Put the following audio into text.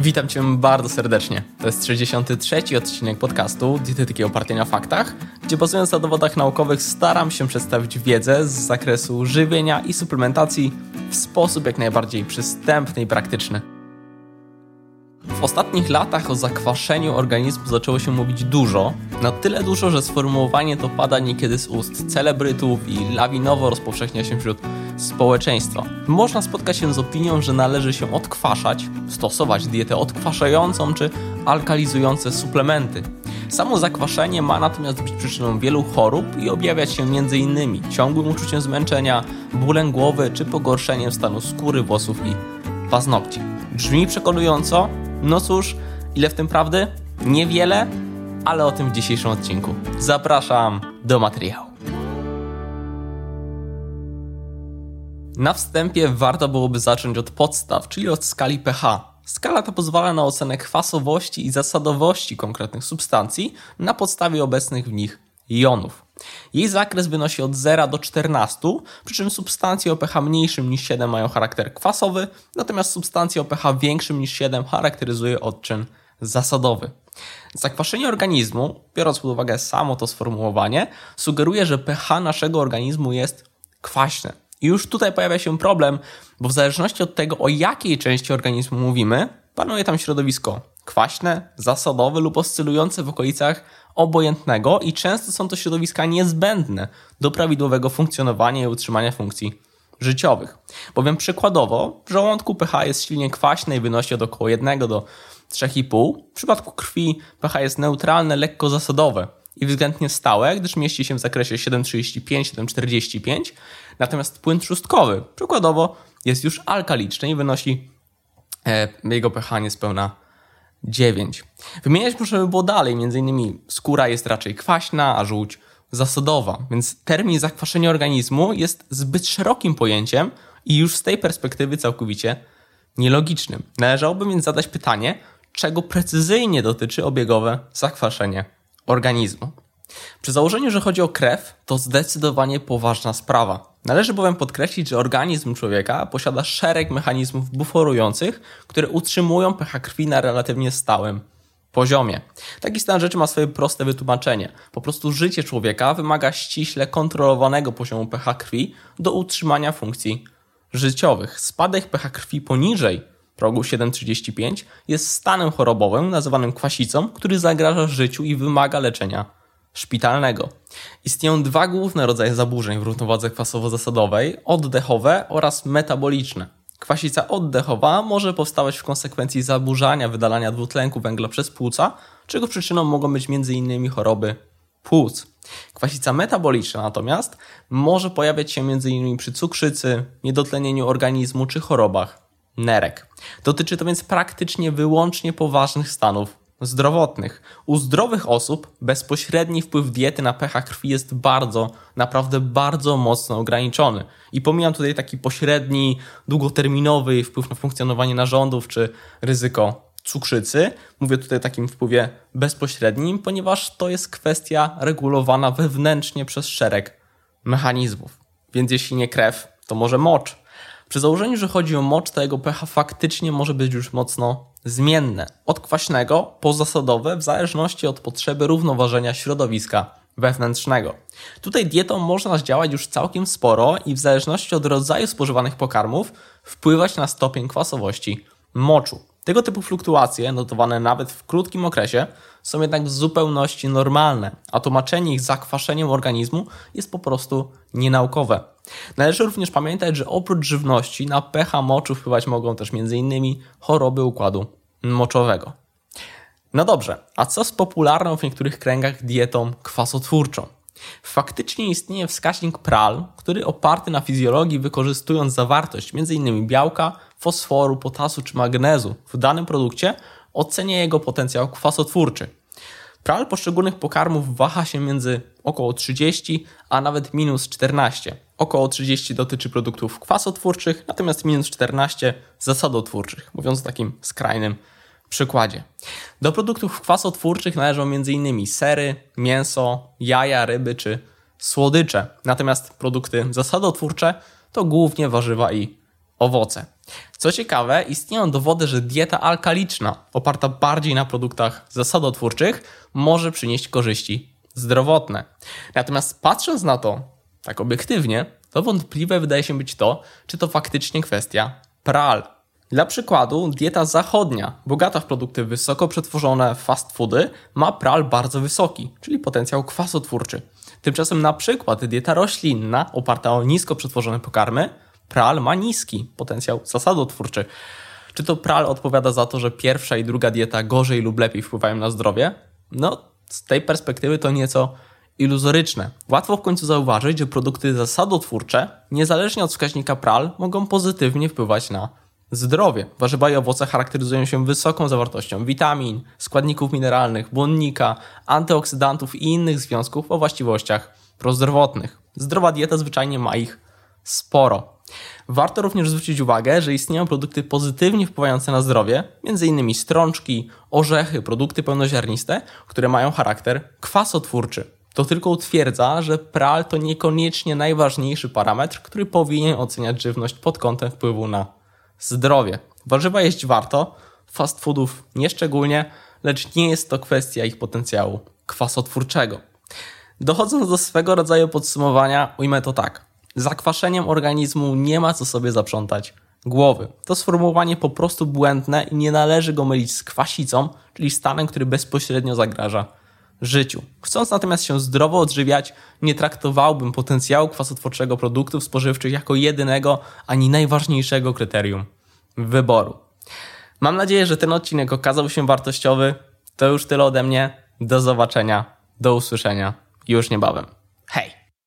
Witam Cię bardzo serdecznie. To jest 63. odcinek podcastu Dietetyki opartej na faktach, gdzie bazując na dowodach naukowych staram się przedstawić wiedzę z zakresu żywienia i suplementacji w sposób jak najbardziej przystępny i praktyczny. W ostatnich latach o zakwaszeniu organizmu zaczęło się mówić dużo, na tyle dużo, że sformułowanie to pada niekiedy z ust celebrytów i lawinowo rozpowszechnia się wśród społeczeństwa. Można spotkać się z opinią, że należy się odkwaszać, stosować dietę odkwaszającą czy alkalizujące suplementy. Samo zakwaszenie ma natomiast być przyczyną wielu chorób i objawiać się m.in. ciągłym uczuciem zmęczenia, bólem głowy czy pogorszeniem stanu skóry, włosów i paznokci. Brzmi przekonująco? No cóż, ile w tym prawdy? Niewiele, ale o tym w dzisiejszym odcinku. Zapraszam do materiału. Na wstępie warto byłoby zacząć od podstaw, czyli od skali pH. Skala ta pozwala na ocenę kwasowości i zasadowości konkretnych substancji na podstawie obecnych w nich jonów. Jej zakres wynosi od 0 do 14, przy czym substancje o pH mniejszym niż 7 mają charakter kwasowy, natomiast substancje o pH większym niż 7 charakteryzuje odczyn zasadowy. Zakwaszenie organizmu, biorąc pod uwagę samo to sformułowanie, sugeruje, że pH naszego organizmu jest kwaśne. I już tutaj pojawia się problem, bo w zależności od tego, o jakiej części organizmu mówimy, panuje tam środowisko kwaśne, zasadowe lub oscylujące w okolicach obojętnego i często są to środowiska niezbędne do prawidłowego funkcjonowania i utrzymania funkcji życiowych. Bowiem przykładowo w żołądku pH jest silnie kwaśne i wynosi od około 1 do 3,5. W przypadku krwi pH jest neutralne, lekko zasadowe i względnie stałe, gdyż mieści się w zakresie 7,35-7,45. Natomiast płyn trzustkowy, przykładowo, jest już alkaliczny i wynosi e, jego pH niespełna 9. Wymieniać możemy było dalej, m.in. skóra jest raczej kwaśna, a żółć zasadowa, więc termin zakwaszenia organizmu jest zbyt szerokim pojęciem i już z tej perspektywy całkowicie nielogicznym. Należałoby więc zadać pytanie, czego precyzyjnie dotyczy obiegowe zakwaszenie organizmu. Przy założeniu, że chodzi o krew, to zdecydowanie poważna sprawa. Należy bowiem podkreślić, że organizm człowieka posiada szereg mechanizmów buforujących, które utrzymują pH krwi na relatywnie stałym poziomie. Taki stan rzeczy ma swoje proste wytłumaczenie. Po prostu życie człowieka wymaga ściśle kontrolowanego poziomu pH krwi do utrzymania funkcji życiowych. Spadek pH krwi poniżej progu 7,35 jest stanem chorobowym nazywanym kwasicą, który zagraża życiu i wymaga leczenia szpitalnego. Istnieją dwa główne rodzaje zaburzeń w równowadze kwasowo-zasadowej: oddechowe oraz metaboliczne. Kwasica oddechowa może powstawać w konsekwencji zaburzania wydalania dwutlenku węgla przez płuca, czego przyczyną mogą być m.in. choroby płuc. Kwasica metaboliczna natomiast może pojawiać się m.in. przy cukrzycy, niedotlenieniu organizmu czy chorobach nerek. Dotyczy to więc praktycznie wyłącznie poważnych stanów zdrowotnych. U zdrowych osób bezpośredni wpływ diety na pH krwi jest bardzo, naprawdę bardzo mocno ograniczony. I pomijam tutaj taki pośredni, długoterminowy wpływ na funkcjonowanie narządów czy ryzyko cukrzycy. Mówię tutaj o takim wpływie bezpośrednim, ponieważ to jest kwestia regulowana wewnętrznie przez szereg mechanizmów. Więc jeśli nie krew, to może mocz. Przy założeniu, że chodzi o mocz, to jego pH faktycznie może być już mocno zmienne, od kwaśnego po zasadowe w zależności od potrzeby równoważenia środowiska wewnętrznego. Tutaj dietą można zdziałać już całkiem sporo i w zależności od rodzaju spożywanych pokarmów wpływać na stopień kwasowości moczu. Tego typu fluktuacje, notowane nawet w krótkim okresie, są jednak w zupełności normalne, a tłumaczenie ich zakwaszeniem organizmu jest po prostu nienaukowe. Należy również pamiętać, że oprócz żywności na pH moczu wpływać mogą też m.in. choroby układu moczowego. No dobrze, a co z popularną w niektórych kręgach dietą kwasotwórczą? Faktycznie istnieje wskaźnik PRAL, który oparty na fizjologii wykorzystując zawartość m.in. białka, fosforu, potasu czy magnezu w danym produkcie ocenia jego potencjał kwasotwórczy. PRAL poszczególnych pokarmów waha się między około 30 a nawet minus 14. Około 30 dotyczy produktów kwasotwórczych, natomiast minus 14 zasadotwórczych, mówiąc o takim skrajnym przykładzie. Do produktów kwasotwórczych należą m.in. sery, mięso, jaja, ryby czy słodycze. Natomiast produkty zasadotwórcze to głównie warzywa i owoce. Co ciekawe, istnieją dowody, że dieta alkaliczna, oparta bardziej na produktach zasadotwórczych, może przynieść korzyści zdrowotne. Natomiast patrząc na to tak obiektywnie, to wątpliwe wydaje się być to, czy to faktycznie kwestia pral. Dla przykładu, dieta zachodnia, bogata w produkty wysoko przetworzone fast foody, ma pral bardzo wysoki, czyli potencjał kwasotwórczy. Tymczasem na przykład dieta roślinna, oparta o nisko przetworzone pokarmy, pral ma niski potencjał zasadotwórczy. Czy to pral odpowiada za to, że pierwsza i druga dieta gorzej lub lepiej wpływają na zdrowie? No, z tej perspektywy to nieco iluzoryczne. Łatwo w końcu zauważyć, że produkty zasadotwórcze, niezależnie od wskaźnika pral, mogą pozytywnie wpływać na zdrowie. Warzywa i owoce charakteryzują się wysoką zawartością witamin, składników mineralnych, błonnika, antyoksydantów i innych związków o właściwościach prozdrowotnych. Zdrowa dieta zwyczajnie ma ich sporo. Warto również zwrócić uwagę, że istnieją produkty pozytywnie wpływające na zdrowie, m.in. strączki, orzechy, produkty pełnoziarniste, które mają charakter kwasotwórczy. To tylko utwierdza, że pral to niekoniecznie najważniejszy parametr, który powinien oceniać żywność pod kątem wpływu na zdrowie. Warzywa jeść warto, fast foodów nieszczególnie, lecz nie jest to kwestia ich potencjału kwasotwórczego. Dochodząc do swego rodzaju podsumowania, ujmę to tak. Zakwaszeniem organizmu nie ma co sobie zaprzątać głowy. To sformułowanie po prostu błędne i nie należy go mylić z kwasicą, czyli stanem, który bezpośrednio zagraża życiu. Chcąc natomiast się zdrowo odżywiać, nie traktowałbym potencjału kwasotwórczego produktów spożywczych jako jedynego ani najważniejszego kryterium wyboru. Mam nadzieję, że ten odcinek okazał się wartościowy. To już tyle ode mnie. Do zobaczenia, do usłyszenia już niebawem. Hej!